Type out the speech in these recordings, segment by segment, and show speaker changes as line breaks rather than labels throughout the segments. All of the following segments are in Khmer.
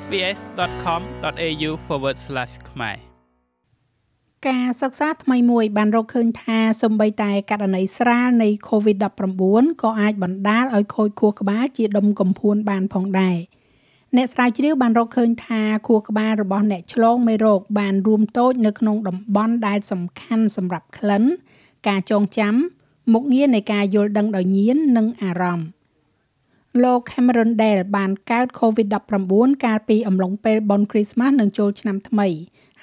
sbs.com.au/ ខ្មែរ
ការសិក្សាថ្មីមួយបានរកឃើញថាសម្បីតែករណីស្រាលនៃ COVID-19 ក៏អាចបណ្ដាលឲ្យខូចខួរក្បាលជាដុំកំភួនបានផងដែរអ្នកស្រាវជ្រាវបានរកឃើញថាខួរក្បាលរបស់អ្នកឆ្លងមេរោគបានរួមតូចនៅក្នុងតំបន់ដែលសំខាន់សម្រាប់ក្លិន ការចងចាំមុខងារនៃការយល់ដឹងដោយញៀននិងអារម្មណ៍ លោក Cameron Dale បានកើត COVID-19 កាលពីអំឡុងពេលបុណ្យគ្រីស្មាស់និងចូលឆ្នាំថ្មី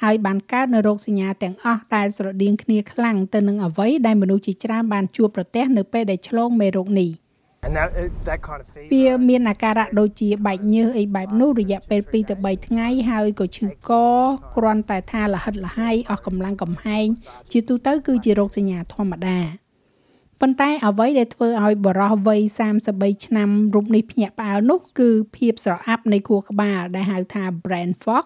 ហើយបានកើតនៅរោគសញ្ញាទាំងអស់ដែលស្រដៀងគ្នាខ្លាំងទៅនឹងអ្វីដែលមនុស្សជាច្រើនបានជួបប្រទះនៅពេលដែលឆ្លងមេរោគនេះវាមានអាការៈដូចជាបែកញើសអីបែបនោះរយៈពេល2ទៅ3ថ្ងៃហើយក៏ឈឺកគ្រាន់តែថាលហិតលហើយអស់កម្លាំងកំហែងជាទូទៅគឺជារោគសញ្ញាធម្មតា ប៉ុន្តែអ្វីដែលធ្វើឲ្យបរោះវ័យ33ឆ្នាំរូបនេះភ្ញាក់ផ្អើលនោះគឺភាពស្រអាប់នៃខួរក្បាលដែលហៅថា brain fog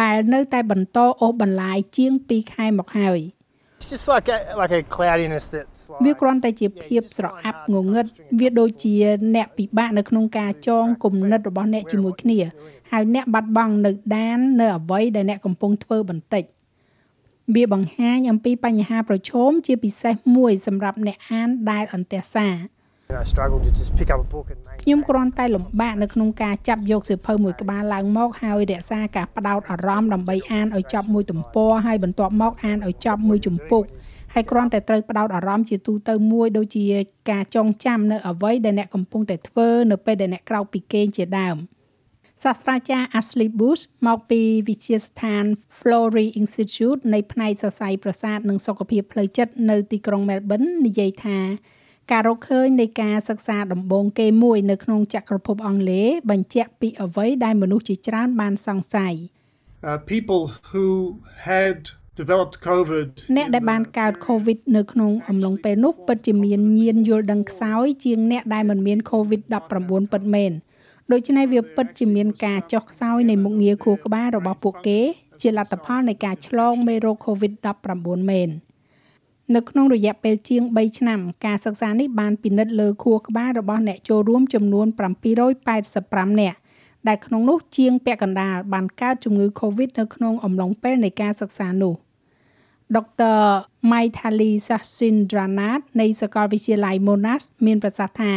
ដែលនៅតែបន្តអូសបន្លាយជាង2ខែមកហើយ
It's just like a, like a cloudiness that's like
វាគ្រាន់តែជាភាពស្រអាប់ងងឹតវាដូចជាអ្នកពិបាកនៅក្នុងការចងគំនិតរបស់អ្នកជាមួយគ្នាហើយអ្នកបាត់បង់នៅដាននៅអ្វីដែលអ្នកកំពុងធ្វើបន្តិច វាបង្ហាញអំពីបញ្ហាប្រឈមជាពិសេសមួយសម្រាប់អ្នកអានដែលអន្ទះសារ
you know, struggle to just pick up a book and make
ខ្ញុំគ្រាន់តែលំបាកនៅក្នុងការចាប់យកសៀវភៅមួយក្បាលឡើងមកហើយរក្សាការផ្ដោតអារម្មណ៍ដើម្បីអានឲ្យចប់មួយទំព័រហើយបន្ទាប់មកអានឲ្យចប់មួយជំពូកហើយគ្រាន់តែត្រូវផ្ដោតអារម្មណ៍ជាទូទៅមួយដូចជាការចងចាំនៅអ្វីដែលអ្នកកំពុងតែធ្វើនៅពេលដែលអ្នកក្រោកពីគេងជាដើម សាស្ត្រាចារ្យ Ashley Bush មកពីវិទ្យាស្ថាន Florey Institute នៃផ្នែកសរសៃប្រសាទនិងសុខភាពផ្លូវចិត្តនៅទីក្រុង Melbourne និយាយថាការរកឃើញនៃការសិក្សាដំបូងគេមួយនៅក្នុងចក្រភពអង់គ្លេសបញ្ជាក់ពីអ្វីដែលមនុស្សជាច្រើនបានសង្ស័យ
uh, people who had developed COVID
អ្នកដែលបានកើត COVID នៅក្នុងអំឡុងពេលនោះពិតជាមានញៀនយល់ដឹងខ្សោយជាងអ្នកដែលមិនមាន COVID-19 ពិតមែន ដូច្នេះវាពិតជាមានការចុះខ្សោយនៃមុខងារខួរក្បាលរបស់ពួកគេ ជាលទ្ធផលនៃការឆ្លងមេរោគ COVID-19 មែននៅក្នុងរយៈពេលជាង3ឆ្នាំការសិក្សានេះបានពិនិត្យលើខួរក្បាលរបស់អ្នកចូលរួមចំនួន785នាក់ដែលក្នុងនោះជាងពាក់កណ្ដាលបានកើតជំងឺ Covid នៅក្នុងអំឡុងពេលនៃការសិក្សានោះដុកទ័រ Maithali Sasindranat នៃសាកលវិទ្យាល័យ Monash មានប្រសាសន៍ថា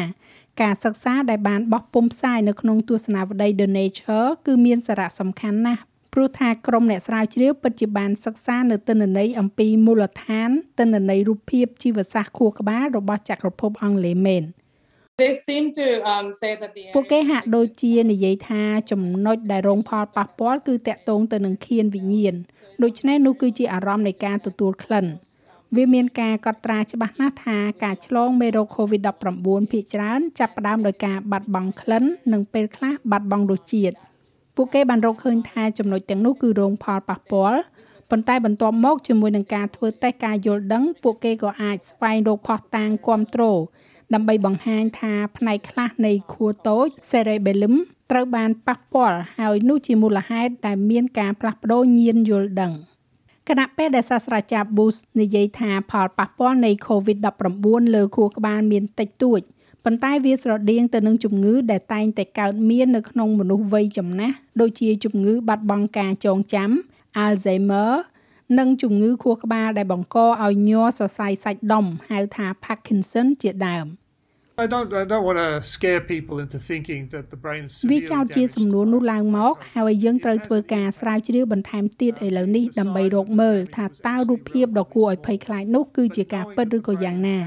ការសិក្សាដែលបានបោះពុម្ពផ្សាយនៅក្នុងទស្សនាវដ្តី The Nature គឺមានសារៈសំខាន់ណាស់ព្រោះថាក្រុមអ្នកស្រាវជ្រាវពិតជាបានសិក្សានៅទិន្នន័យអំពីមូលដ្ឋានទិន្នន័យរូបភាពជីវសាស្ត្រខួរក្បាលរបស់ចក្រភពអង់គ្លេសមែន
They seem to um, say that the
ពួកគេហាក់ដូចជានិយាយថាចំណុចដែលរងផលប៉ះពាល់គឺតកតងទៅនឹងខៀនវិញ្ញាណដូច្នេះនោះគឺជាអារម្មណ៍នៃការទទួលក្លិន វាមានការកត់ត្រាច្បាស់ណាស់ថាការឆ្លងមេរោគ COVID-19 ភាគច្រើនចាប់ផ្ដើមដោយការបាត់បង់ក្លិននិងពេលខ្លះបាត់បង់រសជាតិពួកគេបានរកឃើញថាចំណុចទាំងនោះគឺរងផលប៉ះពាល់ប៉ុន្តែបន្ទាប់មកជាមួយនឹងការធ្វើតេស្តការយល់ដឹង ពួកគេក៏អាចស្វែងរកផុសតាងគ្រប់គ្រងដើម្បីបង្ហាញថាផ្នែកខ្លះនៃខួរតូច cerebellum ត្រូវបានប៉ះពាល់ហើយនោះជាមូលហេតុដែលមានការផ្លាស់ប្ដូរញៀនយល់ដឹង គណៈពេលដែលសាស្ត្រាចារ្យ Bush និយាយថាផលប៉ះពាល់នៃ COVID-19 លើខួរក្បាលមានតិចតួចប៉ុន្តែវាស្រដៀងទៅនឹងជំងឺដែលតែងតែកើតមាននៅក្នុងមនុស្សវ័យចំណាស់ដូចជាជំងឺបាត់បង់ការចងចាំ Alzheimer និងជំងឺខួរក្បាលដែលបង្កឲ្យញ័រសរសៃសាច់ដុំហៅថា Parkinson ជាដើម
I don't I don't want to scare people into thinking that the brain is
វា
severely
ចោទជា
damaged.
សំណួរនោះឡើងមក ហើយយើងត្រូវធ្វើការស្រាវជ្រាវបន្ថែមទៀតឥឡូវនេះដើម្បីរកមើលថាតើរូបភាពដ៏គួរឲ្យភ័យខ្លាចនោះគឺជាការពិតឬក៏យ៉ាងណា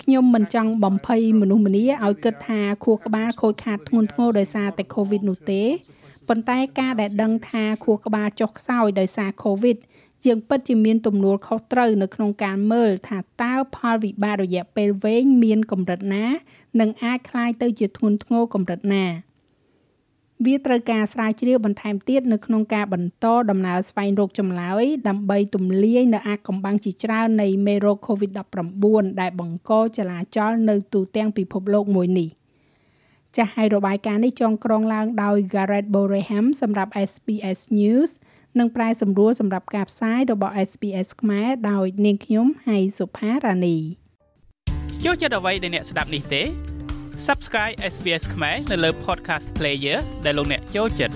ខ្ញុំមិនចង់បំភ័យមនុស្សម្នាឲ្យគិតថាខួរក្បាលខូចខាតធ្ងន់ធ្ងរដោយសារតែ COVID នោះទេប៉ុន្តែការដែលដឹងថាខួរក្បាលចុះខ្សោយដោយសារ COVID យើងពិតជាមានទំនួលខុសត្រូវនៅក្នុងការមើលថាតើផលវិបាករយៈពេលវែងមានកម្រិតណា និងអាចคล้ายទៅជាធ្ងន់ធ្ងរកម្រិតណា វាត្រូវការស្រាវជ្រាវបន្ថែមទៀតនៅក្នុងការបន្តដំណើរស្វែងរកចម្លើយដើម្បីទម្លាយនៅអាថ៌កំបាំងជាច្រើននៃមេរោគ COVID-19 ដែលបង្កចលាចលនៅទូទាំងពិភពលោកមួយនេះចាស់ហើយរបាយការណ៍នេះចងក្រងឡើងដោយ Garrett Boreham សម្រាប់ SBS News និងប្រែសម្រួលសម្រាប់ការផ្សាយរបស់ SBS ខ្មែរដោយនាងខ្ញុំហៃសុផារ៉ានី
ចូលចិត្តអ្វីដែលអ្នកស្ដាប់នេះទេ Subscribe SBS ខ្មែរនៅលើ Podcast Player ដែលលោកអ្នកចូលចិត្ត